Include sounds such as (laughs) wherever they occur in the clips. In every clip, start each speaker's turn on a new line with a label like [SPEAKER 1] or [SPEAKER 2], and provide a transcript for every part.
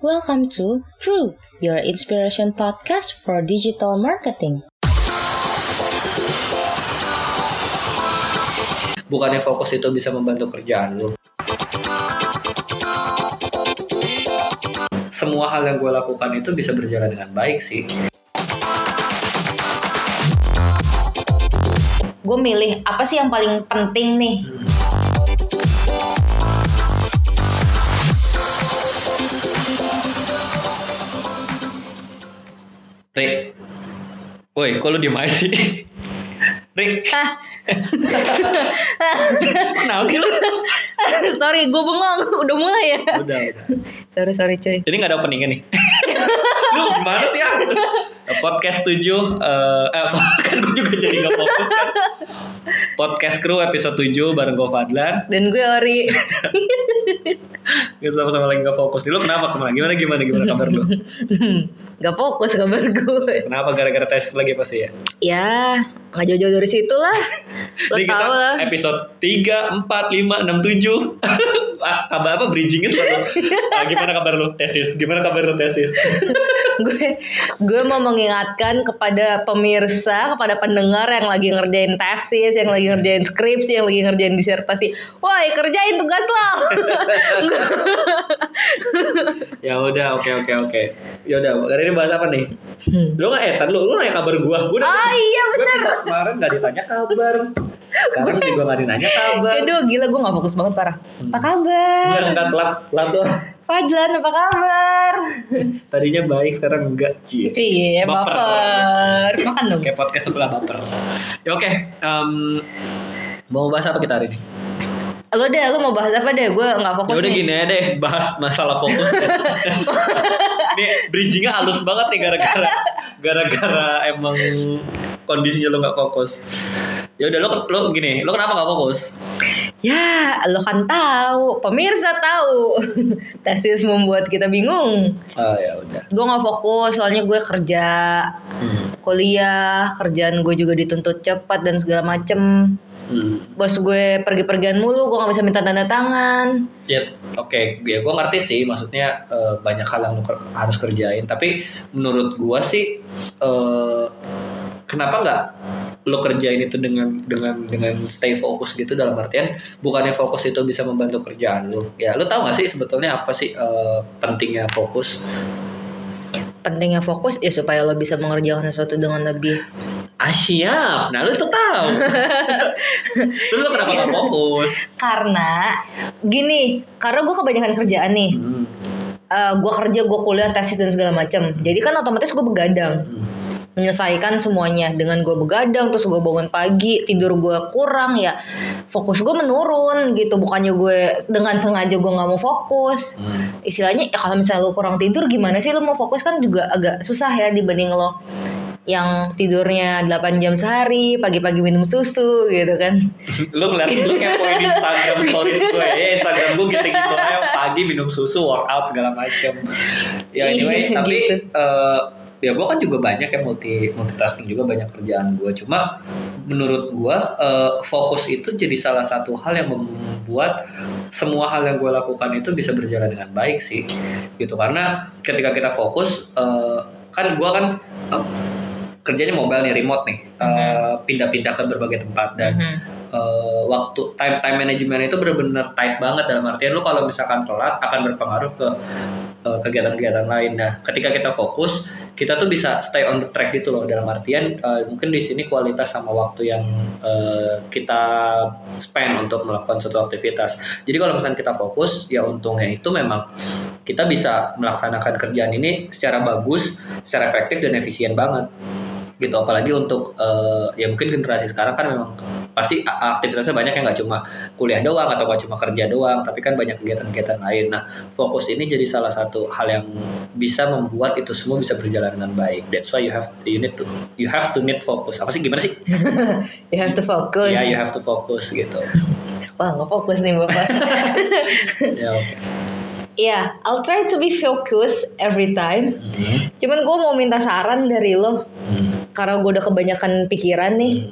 [SPEAKER 1] Welcome to True, your inspiration podcast for digital marketing.
[SPEAKER 2] Bukannya fokus itu bisa membantu kerjaan lu. Semua hal yang gue lakukan itu bisa berjalan dengan baik sih.
[SPEAKER 1] Gue milih apa sih yang paling penting nih?
[SPEAKER 2] Rick. Woi, kok lu diem aja sih? Rick,
[SPEAKER 1] Hah?
[SPEAKER 2] kenapa sih lu?
[SPEAKER 1] sorry, gue bengong. Udah mulai ya?
[SPEAKER 2] Udah, udah.
[SPEAKER 1] Sorry, sorry cuy.
[SPEAKER 2] Jadi nggak ada openingnya nih. (laughs) lu gimana sih ah? Podcast 7 eh eh, (laughs) soalnya kan gue juga jadi nggak fokus kan. Podcast Crew episode 7 bareng gue Fadlan.
[SPEAKER 1] Dan gue Ori.
[SPEAKER 2] Kita sama-sama lagi nggak fokus. Lu kenapa ke mana? Gimana gimana gimana kabar lu?
[SPEAKER 1] Gak fokus kabar gue.
[SPEAKER 2] Kenapa gara-gara tes lagi pasti ya?
[SPEAKER 1] Ya, gak jauh-jauh dari situ lah. Lo
[SPEAKER 2] kita
[SPEAKER 1] tau lah.
[SPEAKER 2] episode 3, 4, 5, 6, 7 Ah, Kabar apa bridgingnya selalu Ah, Gimana kabar lu tesis? Gimana kabar lu tesis?
[SPEAKER 1] gue gue mau mengingatkan kepada pemirsa, kepada pendengar yang lagi ngerjain tesis, yang lagi ngerjain skripsi, yang lagi ngerjain disertasi. Woi, kerjain tugas lo. (laughs)
[SPEAKER 2] Ya udah oke oke oke Ya udah hari ini bahas apa nih? Lu nggak eh tar lu, lu nanya kabar gua Gua udah
[SPEAKER 1] Ah, iya,
[SPEAKER 2] bisa kemarin nggak ditanya kabar Sekarang juga nggak ditanya kabar
[SPEAKER 1] Aduh, gila gue gak fokus banget parah. Apa
[SPEAKER 2] Gue
[SPEAKER 1] kabar?
[SPEAKER 2] angkat telat Telat tuh
[SPEAKER 1] Fadlan, apa kabar?
[SPEAKER 2] Tadinya baik sekarang enggak Cie
[SPEAKER 1] Cie,
[SPEAKER 2] Baper.
[SPEAKER 1] baper. Makan dong.
[SPEAKER 2] Kayak podcast sebelah baper Ya oke em, Mau bahas apa kita hari ini?
[SPEAKER 1] Lo deh, lo mau bahas apa deh? Gue gak fokus
[SPEAKER 2] Ya udah gini aja deh, bahas masalah fokus. deh. (laughs) Ini bridgingnya halus banget nih gara-gara gara-gara emang kondisinya lo nggak fokus. Ya udah lo lo gini, lo kenapa nggak fokus?
[SPEAKER 1] Ya, lo kan tahu, pemirsa tahu. (laughs) Tesis membuat kita bingung.
[SPEAKER 2] Ah ya udah.
[SPEAKER 1] Gue gak fokus, soalnya gue kerja,
[SPEAKER 2] Hmm.
[SPEAKER 1] kuliah, kerjaan gue juga dituntut cepat dan segala macem.
[SPEAKER 2] Hmm.
[SPEAKER 1] Bos gue pergi-pergian mulu, gue gak bisa minta tanda tangan.
[SPEAKER 2] Ya oke, ya gue ngerti sih. Maksudnya eh, banyak hal yang lo ker- harus kerjain. Tapi menurut gue sih, eh, kenapa nggak lo kerjain itu dengan dengan dengan stay fokus gitu dalam artian bukannya fokus itu bisa membantu kerjaan lo ya lo tau gak sih sebetulnya apa sih eh, pentingnya fokus
[SPEAKER 1] Pentingnya fokus ya supaya lo bisa mengerjakan sesuatu dengan lebih
[SPEAKER 2] ah siap nah lo itu tahu (laughs) lo kenapa gak fokus
[SPEAKER 1] karena gini, karena gue kebanyakan kerjaan nih.
[SPEAKER 2] Hmm,
[SPEAKER 1] Eh, gue kerja, gue kuliah, tesis dan segala macam. Jadi kan otomatis gue begadang.
[SPEAKER 2] hmm.
[SPEAKER 1] Menyelesaikan semuanya. Dengan gue begadang terus gue bangun pagi tidur gue kurang ya fokus gue menurun gitu. Bukannya gue dengan sengaja gue nggak mau fokus.
[SPEAKER 2] Hmm.
[SPEAKER 1] istilahnya ya kalau misalnya lo kurang tidur gimana sih lo mau fokus? Kan juga agak susah ya dibanding lo yang tidurnya 8 jam sehari pagi-pagi minum susu gitu kan. (laughs)
[SPEAKER 2] Lu ngeliat lu kepoin Instagram stories gue ya. Instagram gue gitu-gitu aja pagi minum susu workout segala macem. Ya anyway (laughs)
[SPEAKER 1] Iya,
[SPEAKER 2] tapi
[SPEAKER 1] gitu.
[SPEAKER 2] eh, ya gue kan juga banyak ya multi multitasking juga banyak kerjaan gue cuma menurut gue eh, fokus itu jadi salah satu hal yang membuat semua hal yang gue lakukan itu bisa berjalan dengan baik sih gitu. Karena ketika kita fokus eh, kan gue kan eh, kerjanya mobile nih remote nih eh, pindah-pindah ke berbagai tempat dan eh, waktu time time management itu benar-benar tight banget. Dalam artian lu kalau misalkan telat akan berpengaruh ke eh, kegiatan-kegiatan lain. Nah, ketika kita fokus, kita tuh bisa stay on the track gitu loh dalam artian eh, mungkin di sini kualitas sama waktu yang eh, kita spend untuk melakukan suatu aktivitas. Jadi kalau misalnya kita fokus, ya untungnya itu memang kita bisa melaksanakan kerjaan ini secara bagus, secara efektif dan efisien banget gitu. Apalagi untuk eh, ya mungkin generasi sekarang kan memang pasti aktivitasnya banyak yang nggak cuma kuliah doang atau nggak cuma kerja doang tapi kan banyak kegiatan-kegiatan lain. Nah fokus ini jadi salah satu hal yang bisa membuat itu semua bisa berjalan dengan baik. That's why you have you need to you have to need focus. Apa sih gimana sih? (laughs)
[SPEAKER 1] You have to focus.
[SPEAKER 2] Ya you have to focus gitu. (laughs)
[SPEAKER 1] Wah nggak fokus nih bapak. (laughs)
[SPEAKER 2] Ya oke
[SPEAKER 1] Iya, I'll try to be focused every time.
[SPEAKER 2] Mhm.
[SPEAKER 1] Cuman gue mau minta saran dari lo.
[SPEAKER 2] Mhm.
[SPEAKER 1] Karena gue udah kebanyakan pikiran nih.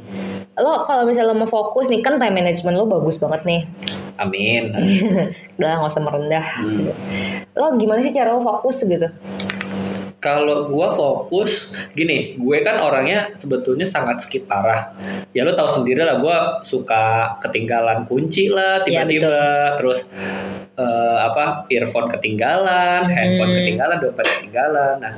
[SPEAKER 1] lo kalau misalnya lo mau fokus nih kan time management lo bagus banget nih
[SPEAKER 2] Amin. (laughs)
[SPEAKER 1] udah nggak usah merendah
[SPEAKER 2] Hmm.
[SPEAKER 1] lo gimana sih cara lo fokus gitu
[SPEAKER 2] Kalau gua fokus gini, gue kan orangnya sebetulnya sangat skip parah. Ya lo tahu sendiri lah, gua suka ketinggalan kunci lah
[SPEAKER 1] Iya,
[SPEAKER 2] tiba-tiba, terus eh, apa earphone ketinggalan, handphone
[SPEAKER 1] Hmm.
[SPEAKER 2] ketinggalan, dompet ketinggalan. Nah,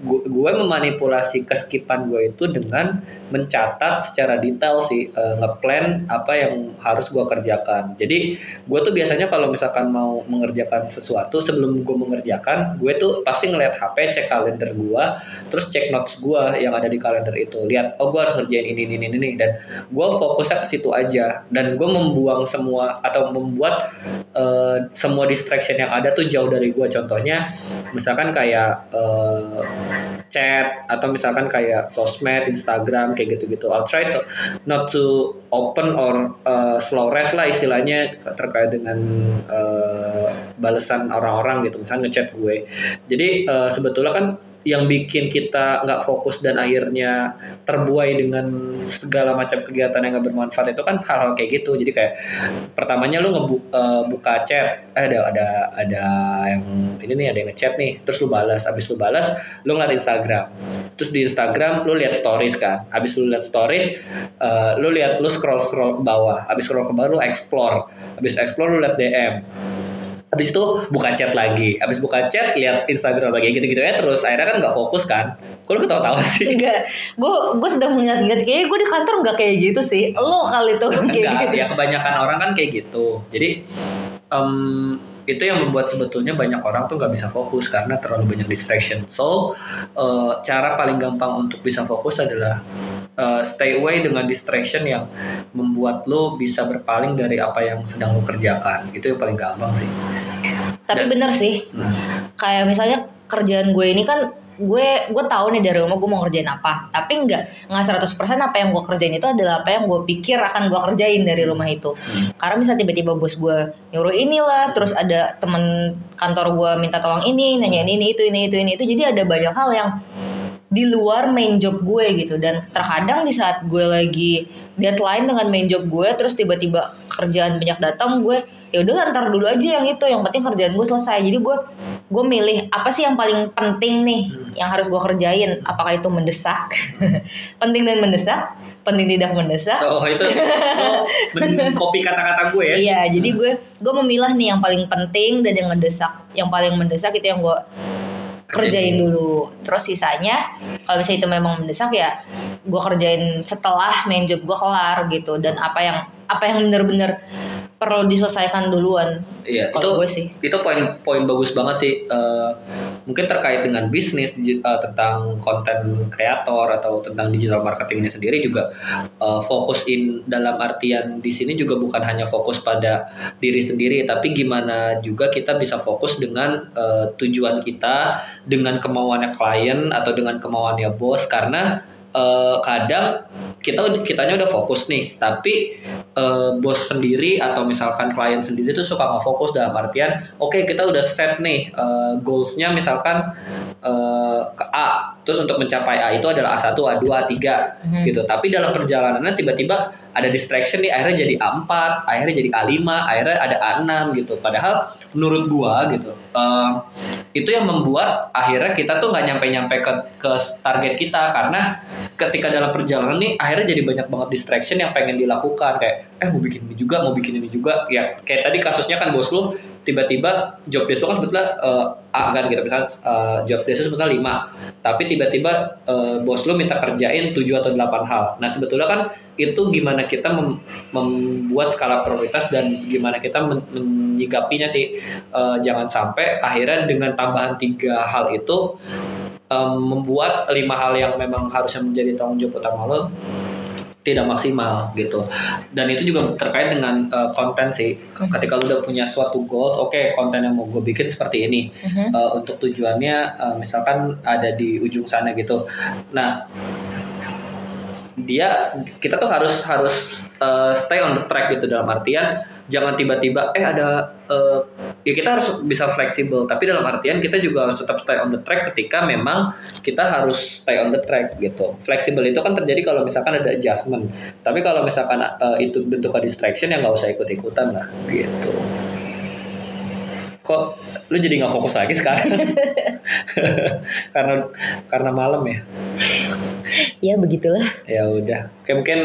[SPEAKER 2] gu- gue memanipulasi keskipan gue itu dengan mencatat secara detail sih, eh, ngeplan apa yang harus gua kerjakan. Jadi gue tuh biasanya kalau misalkan mau mengerjakan sesuatu sebelum gue mengerjakan gue tuh pasti ngeliat HP cek kalender gue terus cek notes gue yang ada di kalender itu. Lihat oh gue harus ngerjain ini ini ini, ini. Dan gue fokusnya ke situ aja. Dan gue membuang semua atau membuat eh, semua distraction yang ada tuh jauh dari gue contohnya misalkan kayak eh, chat atau misalkan kayak sosmed Instagram kayak gitu-gitu. I'll try to not to open or uh, slow rest lah istilahnya terkait dengan uh, balasan orang-orang gitu misalnya ngechat gue. Jadi uh, sebetulnya kan yang bikin kita nggak fokus dan akhirnya terbuai dengan segala macam kegiatan yang nggak bermanfaat itu kan hal-hal kayak gitu. Jadi kayak pertamanya lu ngebuka chat eh ada ada ada yang ini nih ada yang ngechat nih terus lu balas abis lu balas lu ngeliat Instagram. Terus di Instagram lu lihat stories kan abis lu lihat stories eh, lu lihat lu scroll scroll ke bawah abis scroll ke bawah lu explore abis explore lu lihat DM Habis itu buka chat lagi, habis buka chat lihat Instagram lagi gitu-gitu ya terus akhirnya kan nggak fokus kan. Kok lu ketawa-tawa sih? (laughs)
[SPEAKER 1] enggak gue gue sedang mengingat-ingat kayaknya gue di kantor nggak kayak gitu sih lo kali tuh kayak
[SPEAKER 2] Enggak,
[SPEAKER 1] gitu
[SPEAKER 2] ya kebanyakan orang kan kayak gitu. Jadi em, itu yang membuat sebetulnya banyak orang tuh nggak bisa fokus karena terlalu banyak distraction. So eh, cara paling gampang untuk bisa fokus adalah eh, stay away dengan distraction yang membuat lo bisa berpaling dari apa yang sedang lo kerjakan. Itu yang paling gampang sih.
[SPEAKER 1] tapi
[SPEAKER 2] Dan-
[SPEAKER 1] bener sih
[SPEAKER 2] Hmm.
[SPEAKER 1] kayak misalnya kerjaan gue ini kan gue gue tahu nih dari rumah gue mau ngerjain apa tapi nggak nggak 100% apa yang gue kerjain itu adalah apa yang gue pikir akan gue kerjain dari rumah itu
[SPEAKER 2] Hmm.
[SPEAKER 1] karena misalnya tiba-tiba bos gue nyuruh inilah terus ada temen kantor gue minta tolong ini nanyain ini itu ini itu ini itu jadi ada banyak hal yang di luar main job gue gitu. Dan terkadang di saat gue lagi deadline dengan main job gue terus tiba-tiba kerjaan banyak datang gue ya udah ntar dulu aja yang itu yang penting kerjaan gue selesai. Jadi gue gue milih apa sih yang paling penting nih
[SPEAKER 2] Hmm.
[SPEAKER 1] yang harus gue kerjain? Apakah itu mendesak? (laughs) Penting dan mendesak? Penting tidak mendesak?
[SPEAKER 2] Oh itu (laughs) mengcopy kata-kata gue ya?
[SPEAKER 1] Iya, jadi gue gue memilah nih yang paling penting dan yang mendesak. Yang paling mendesak itu yang gue kerjain dulu. Terus sisanya kalau misalnya itu memang mendesak ya gue kerjain setelah main job gue kelar gitu. Dan apa yang apa yang bener-bener perlu diselesaikan duluan.
[SPEAKER 2] Iya, itu
[SPEAKER 1] gue sih.
[SPEAKER 2] itu poin poin bagus banget sih. Eh, mungkin terkait dengan bisnis eh, tentang konten kreator atau tentang digital marketing ini sendiri juga eh, fokus in dalam artian di sini juga bukan hanya fokus pada diri sendiri, tapi gimana juga kita bisa fokus dengan eh, tujuan kita, dengan kemauannya klien atau dengan kemauannya bos karena kadang kita kitanya udah fokus nih, tapi eh, bos sendiri atau misalkan klien sendiri tuh suka nggak fokus dalam artian oke kita udah set nih eh, goalsnya misalkan eh, ke A terus untuk mencapai A itu adalah A1, A2, A3
[SPEAKER 1] Mhm.
[SPEAKER 2] gitu. Tapi dalam perjalanannya tiba-tiba ada distraction nih akhirnya jadi A4 akhirnya jadi A5 akhirnya ada A6 gitu. Padahal menurut gua gitu eh, itu yang membuat akhirnya kita tuh nggak nyampe-nyampe ke, ke target kita. Karena ketika dalam perjalanan nih akhirnya jadi banyak banget distraction yang pengen dilakukan. Kayak eh mau bikin ini juga mau bikin ini juga. Ya kayak tadi kasusnya kan bos lu tiba-tiba job desk lu kan sebetulnya eh, A kan gitu. Misalnya eh, job desk lu sebetulnya 5 tapi tiba-tiba eh, bos lu minta kerjain 7 atau 8 hal. Nah sebetulnya kan itu gimana kita mem- membuat skala prioritas dan gimana kita men- menyikapinya sih. Eh, jangan sampai akhirnya dengan tambahan tiga hal itu em, membuat lima hal yang memang harusnya menjadi tanggung jawab utama lo tidak maksimal gitu. Dan itu juga terkait dengan eh, konten sih. Ketika lo udah punya suatu goals oke konten yang mau gue bikin seperti ini.
[SPEAKER 1] Mhm.
[SPEAKER 2] Eh, untuk tujuannya eh, misalkan ada di ujung sana gitu. Nah dia kita tuh harus harus eh, stay on the track gitu. Dalam artian jangan tiba-tiba eh ada eh, ya kita harus bisa fleksibel tapi dalam artian kita juga harus tetap stay on the track ketika memang kita harus stay on the track gitu. Fleksibel itu kan terjadi kalau misalkan ada adjustment. Tapi kalau misalkan uh, itu bentuknya distraction ya nggak usah ikut ikutan lah gitu. Kok lu jadi nggak fokus lagi sekarang? (laughs) Karena karena malam ya?
[SPEAKER 1] Ya begitulah.
[SPEAKER 2] Ya udah. Kayak mungkin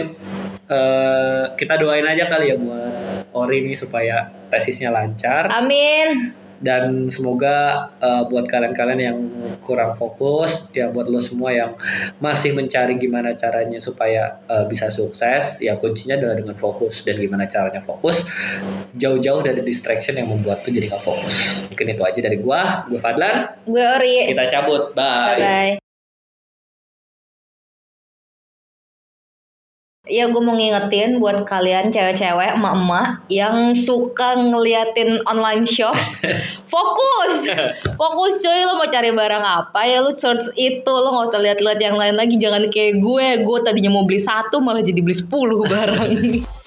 [SPEAKER 2] uh, kita doain aja kali ya buat Ori ini supaya tesisnya lancar.
[SPEAKER 1] Amin.
[SPEAKER 2] Dan semoga uh, buat kalian-kalian yang kurang fokus ya buat lo semua yang masih mencari gimana caranya supaya uh, bisa sukses ya kuncinya adalah dengan fokus. Dan gimana caranya fokus jauh-jauh dari distraction yang membuat tuh jadi gak fokus. Mungkin itu aja dari gua. Gua Fadlan.
[SPEAKER 1] Gue Ori.
[SPEAKER 2] Kita cabut. Bye,
[SPEAKER 1] bye, -bye. Ya gue mau ngingetin buat kalian cewek-cewek, emak-emak yang suka ngeliatin online shop, (laughs) fokus, fokus cuy lo mau cari barang apa ya lo search itu lo nggak usah lihat-lihat yang lain lagi jangan kayak gue, gue tadinya mau beli satu malah jadi beli sepuluh barang. (laughs)